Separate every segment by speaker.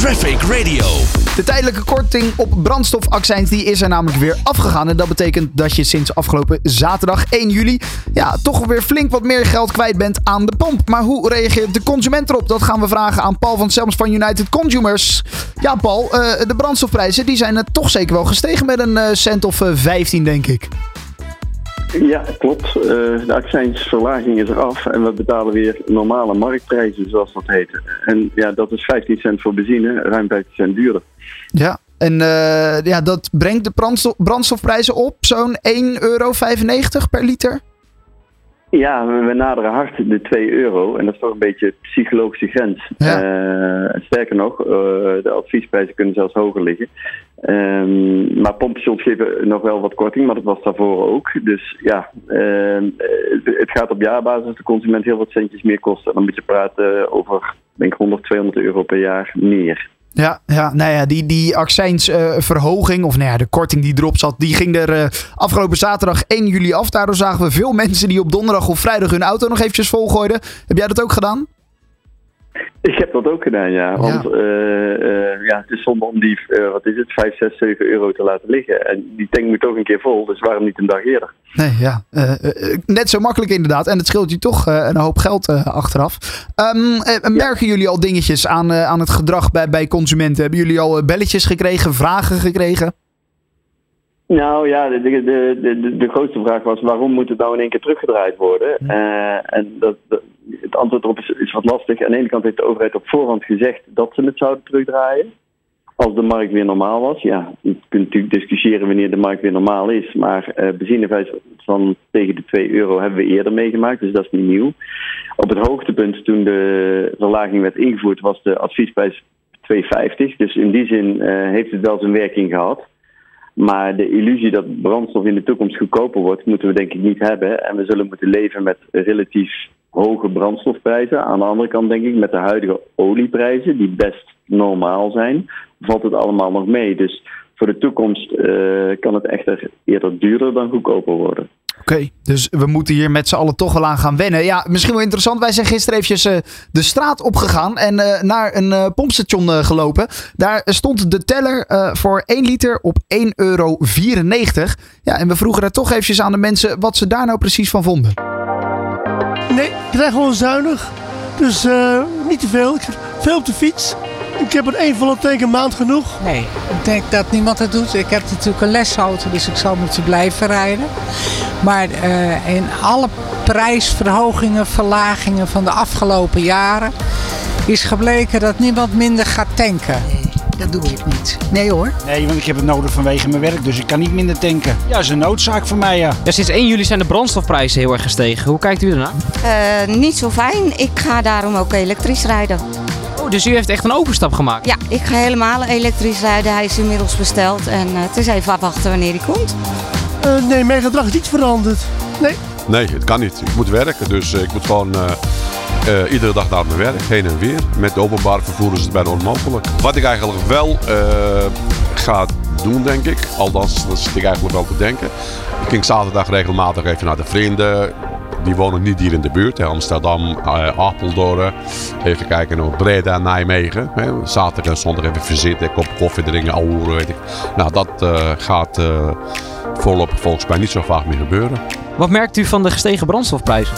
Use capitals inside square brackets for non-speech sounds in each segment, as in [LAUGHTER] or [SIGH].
Speaker 1: Traffic Radio.
Speaker 2: De tijdelijke korting op brandstofaccijns die is er namelijk weer afgegaan. En dat betekent dat je sinds afgelopen zaterdag 1 juli ja, toch weer flink wat meer geld kwijt bent aan de pomp. Maar hoe reageert de consument erop? Dat gaan we vragen aan Paul van Selms van United Consumers. Ja, Paul, uh, de brandstofprijzen die zijn toch zeker wel gestegen met een uh, cent of uh, 15, denk ik.
Speaker 3: Ja, klopt. Uh, de accijnsverlaging is eraf en we betalen weer normale marktprijzen, zoals dat heet. En ja, dat is 15 cent voor benzine, ruim 15 cent duurder.
Speaker 2: Ja, en uh, ja, dat brengt de brandstof, brandstofprijzen op zo'n 1,95 euro per liter?
Speaker 3: Ja, we naderen hard de 2 euro en dat is toch een beetje psychologische grens. Ja. Uh, sterker nog, uh, de adviesprijzen kunnen zelfs hoger liggen. Um, maar pompstations geven nog wel wat korting, maar dat was daarvoor ook. Dus ja, uh, het gaat op jaarbasis de consument heel wat centjes meer kosten. En dan moet je praten over, denk 100, 200 euro per jaar meer.
Speaker 2: Ja, ja, nou ja, die, die accijnsverhoging, uh, of nou ja, de korting die erop zat, die ging er uh, afgelopen zaterdag 1 juli af. Daardoor zagen we veel mensen die op donderdag of vrijdag hun auto nog eventjes volgooiden. Heb jij dat ook gedaan?
Speaker 3: Ik heb dat ook gedaan, ja. Want ja, uh, uh, ja het is zonde om die, uh, wat is het, 5, 6, 7 euro te laten liggen. En die tank moet toch een keer vol, dus waarom niet een dag eerder?
Speaker 2: Nee, ja. net zo makkelijk inderdaad. En het scheelt je toch een hoop geld achteraf. Um, merken jullie al dingetjes aan, aan het gedrag bij, bij consumenten? Hebben jullie al belletjes gekregen, vragen gekregen?
Speaker 3: Nou ja, de, de, de, de, grootste vraag was waarom moet het nou in één keer teruggedraaid worden? Uh, en dat, dat, het antwoord erop is, is, wat lastig. Aan de ene kant heeft de overheid op voorhand gezegd dat ze het zouden terugdraaien. Als de markt weer normaal was. Ja, je kunt natuurlijk discussiëren wanneer de markt weer normaal is. Maar uh, benzineprijs van tegen de 2 euro hebben we eerder meegemaakt, dus dat is niet nieuw. Op het hoogtepunt toen de verlaging werd ingevoerd was de adviesprijs 2,50. Dus in die zin uh, heeft het wel zijn werking gehad. Maar de illusie dat brandstof in de toekomst goedkoper wordt, moeten we denk ik niet hebben. En we zullen moeten leven met relatief hoge brandstofprijzen. Aan de andere kant denk ik met de huidige olieprijzen, die best normaal zijn, valt het allemaal nog mee. Dus voor de toekomst uh, kan het echter eerder duurder dan goedkoper worden.
Speaker 2: Oké, dus we moeten hier met z'n allen toch wel aan gaan wennen. Ja, misschien wel interessant. Wij zijn gisteren eventjes uh, de straat opgegaan en uh, naar een uh, pompstation gelopen. Daar stond de teller voor 1 liter op 1,94 euro. Ja, en we vroegen daar toch eventjes aan de mensen wat ze daar nou precies van vonden.
Speaker 4: Nee, ik krijg gewoon zuinig. Dus niet te veel. Ik veel op de fiets. Ik heb er één volle tank een maand genoeg.
Speaker 5: Nee, ik denk dat niemand het doet. Ik heb natuurlijk een lesauto, dus ik zal moeten blijven rijden. Maar uh, in alle prijsverhogingen, verlagingen van de afgelopen jaren... is gebleken dat niemand minder gaat tanken.
Speaker 6: Nee, dat doe ik niet. Nee hoor.
Speaker 7: Nee, want ik heb het nodig vanwege mijn werk, dus ik kan niet minder tanken. Ja, dat is een noodzaak voor mij, ja.
Speaker 8: ja sinds 1 juli zijn de brandstofprijzen heel erg gestegen. Hoe kijkt u ernaar?
Speaker 9: Uh, niet zo fijn. Ik ga daarom ook elektrisch rijden.
Speaker 8: Oh, dus u heeft echt een overstap gemaakt?
Speaker 9: Ja, ik ga helemaal elektrisch rijden. Hij is inmiddels besteld en uh, het is even afwachten wanneer hij komt.
Speaker 4: Uh, nee, mijn gedrag is niet veranderd. Nee.
Speaker 10: Nee, het kan niet. Ik moet werken, dus ik moet gewoon uh, iedere dag naar mijn werk, heen en weer. Met de openbare vervoer is het bijna onmogelijk. Wat ik eigenlijk wel ga doen, denk ik, althans dat zit ik eigenlijk wel te denken. Ik ging zaterdag regelmatig even naar de vrienden die wonen niet hier in de buurt. Hè. Amsterdam, uh, Apeldoorn. Even kijken naar Breda, Nijmegen. Hè. Zaterdag en zondag even verzitten, kop koffie drinken, ouwe, weet ik. Nou, dat uh, gaat uh, voorlopig volgens mij niet zo vaak meer gebeuren.
Speaker 8: Wat merkt u van de gestegen brandstofprijzen?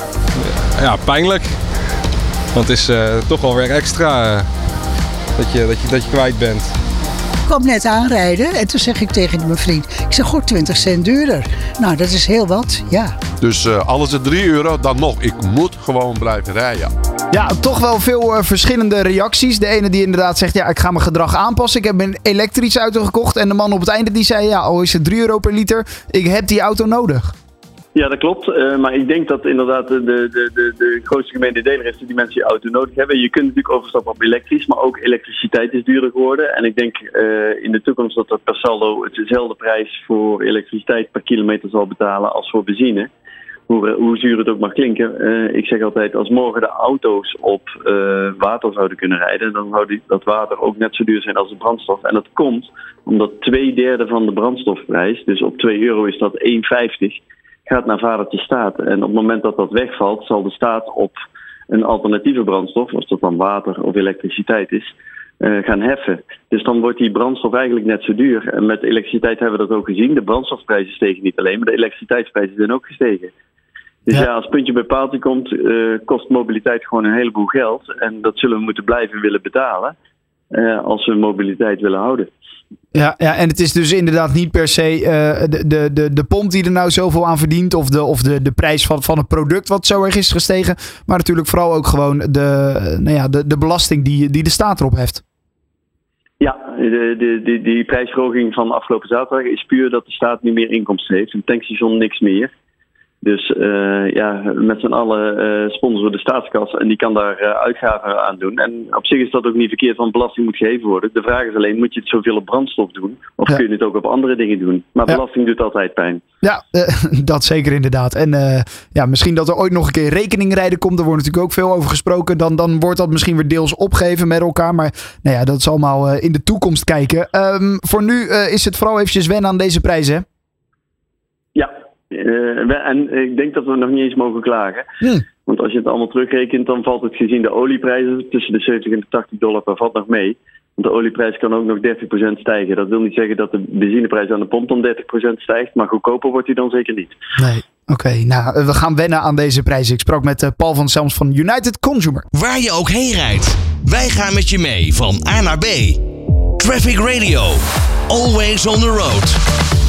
Speaker 11: Ja, pijnlijk. Want het is toch wel weer extra dat, je, dat, je, dat je kwijt bent.
Speaker 6: Ik kwam net aanrijden en toen zeg ik tegen mijn vriend: Ik zeg, goed, 20 cent duurder. Nou, dat is heel wat, ja.
Speaker 10: Dus uh, alles is 3 euro, dan nog. Ik moet gewoon blijven rijden.
Speaker 2: Ja, toch wel veel uh, verschillende reacties. De ene die inderdaad zegt, ja, ik ga mijn gedrag aanpassen. Ik heb een elektrische auto gekocht. En de man op het einde die zei, ja, al is het 3 euro per liter, ik heb die auto nodig.
Speaker 3: Ja, dat klopt. Uh, maar ik denk dat inderdaad de, de, de, de grootste gemene deler is dat die mensen die auto nodig hebben. Je kunt natuurlijk overstappen op elektrisch, maar ook elektriciteit is duurder geworden. En ik denk uh, in de toekomst dat dat per saldo hetzelfde prijs voor elektriciteit per kilometer zal betalen als voor benzine. Hoe, hoe zuur het ook mag klinken. Uh, ik zeg altijd, als morgen de auto's op water zouden kunnen rijden, dan zou die, dat water ook net zo duur zijn als de brandstof. En dat komt omdat twee derde van de brandstofprijs, dus op 2 euro is dat 1,50 gaat naar vadertje staat. En op het moment dat dat wegvalt, zal de staat op een alternatieve brandstof, als dat dan water of elektriciteit is, eh, gaan heffen. Dus dan wordt die brandstof eigenlijk net zo duur. En met elektriciteit hebben we dat ook gezien. De brandstofprijzen stegen niet alleen, maar de elektriciteitsprijzen zijn ook gestegen. Dus ja, als puntje bij paaltje komt, eh, kost mobiliteit gewoon een heleboel geld. En dat zullen we moeten blijven willen betalen eh, als we mobiliteit willen houden.
Speaker 2: Ja, ja, en het is dus inderdaad niet per se eh, de, de, de, de pomp die er nou zoveel aan verdient. Of de, of de, de prijs van, van het product wat zo erg is gestegen. Maar natuurlijk vooral ook gewoon de, nou ja, de, de belasting die, die de staat erop heeft.
Speaker 3: Ja, de, de, de, die prijsverhoging van afgelopen zaterdag is puur dat de staat niet meer inkomsten heeft. Een tankstation niks meer. Dus uh, ja, met z'n allen uh, sponsoren we de staatskas en die kan daar uh, uitgaven aan doen. En op zich is dat ook niet verkeerd, want belasting moet gegeven worden. De vraag is alleen, moet je het zoveel op brandstof doen? Of ja. kun je het ook op andere dingen doen? Maar ja. belasting doet altijd pijn.
Speaker 2: Ja, [LAUGHS] dat zeker inderdaad. En ja, misschien dat er ooit nog een keer rekeningrijden komt. Er wordt natuurlijk ook veel over gesproken. Dan, dan wordt dat misschien weer deels opgegeven met elkaar. Maar nou ja, dat is allemaal in de toekomst kijken. Um, voor nu is het vooral eventjes wennen aan deze prijzen, hè?
Speaker 3: Uh, en ik denk dat we nog niet eens mogen klagen. Want als je het allemaal terugrekent, dan valt het gezien de olieprijzen tussen de 70 en de 80 dollar per vat nog mee. Want de olieprijs kan ook nog 30% stijgen. Dat wil niet zeggen dat de benzineprijs aan de pomp dan 30% stijgt, maar goedkoper wordt die dan zeker niet.
Speaker 2: Nee. Oké, okay, nou, we gaan wennen aan deze prijzen. Ik sprak met uh, Paul van Selms van United Consumer.
Speaker 1: Waar je ook heen rijdt, wij gaan met je mee van A naar B. Traffic Radio, always on the road.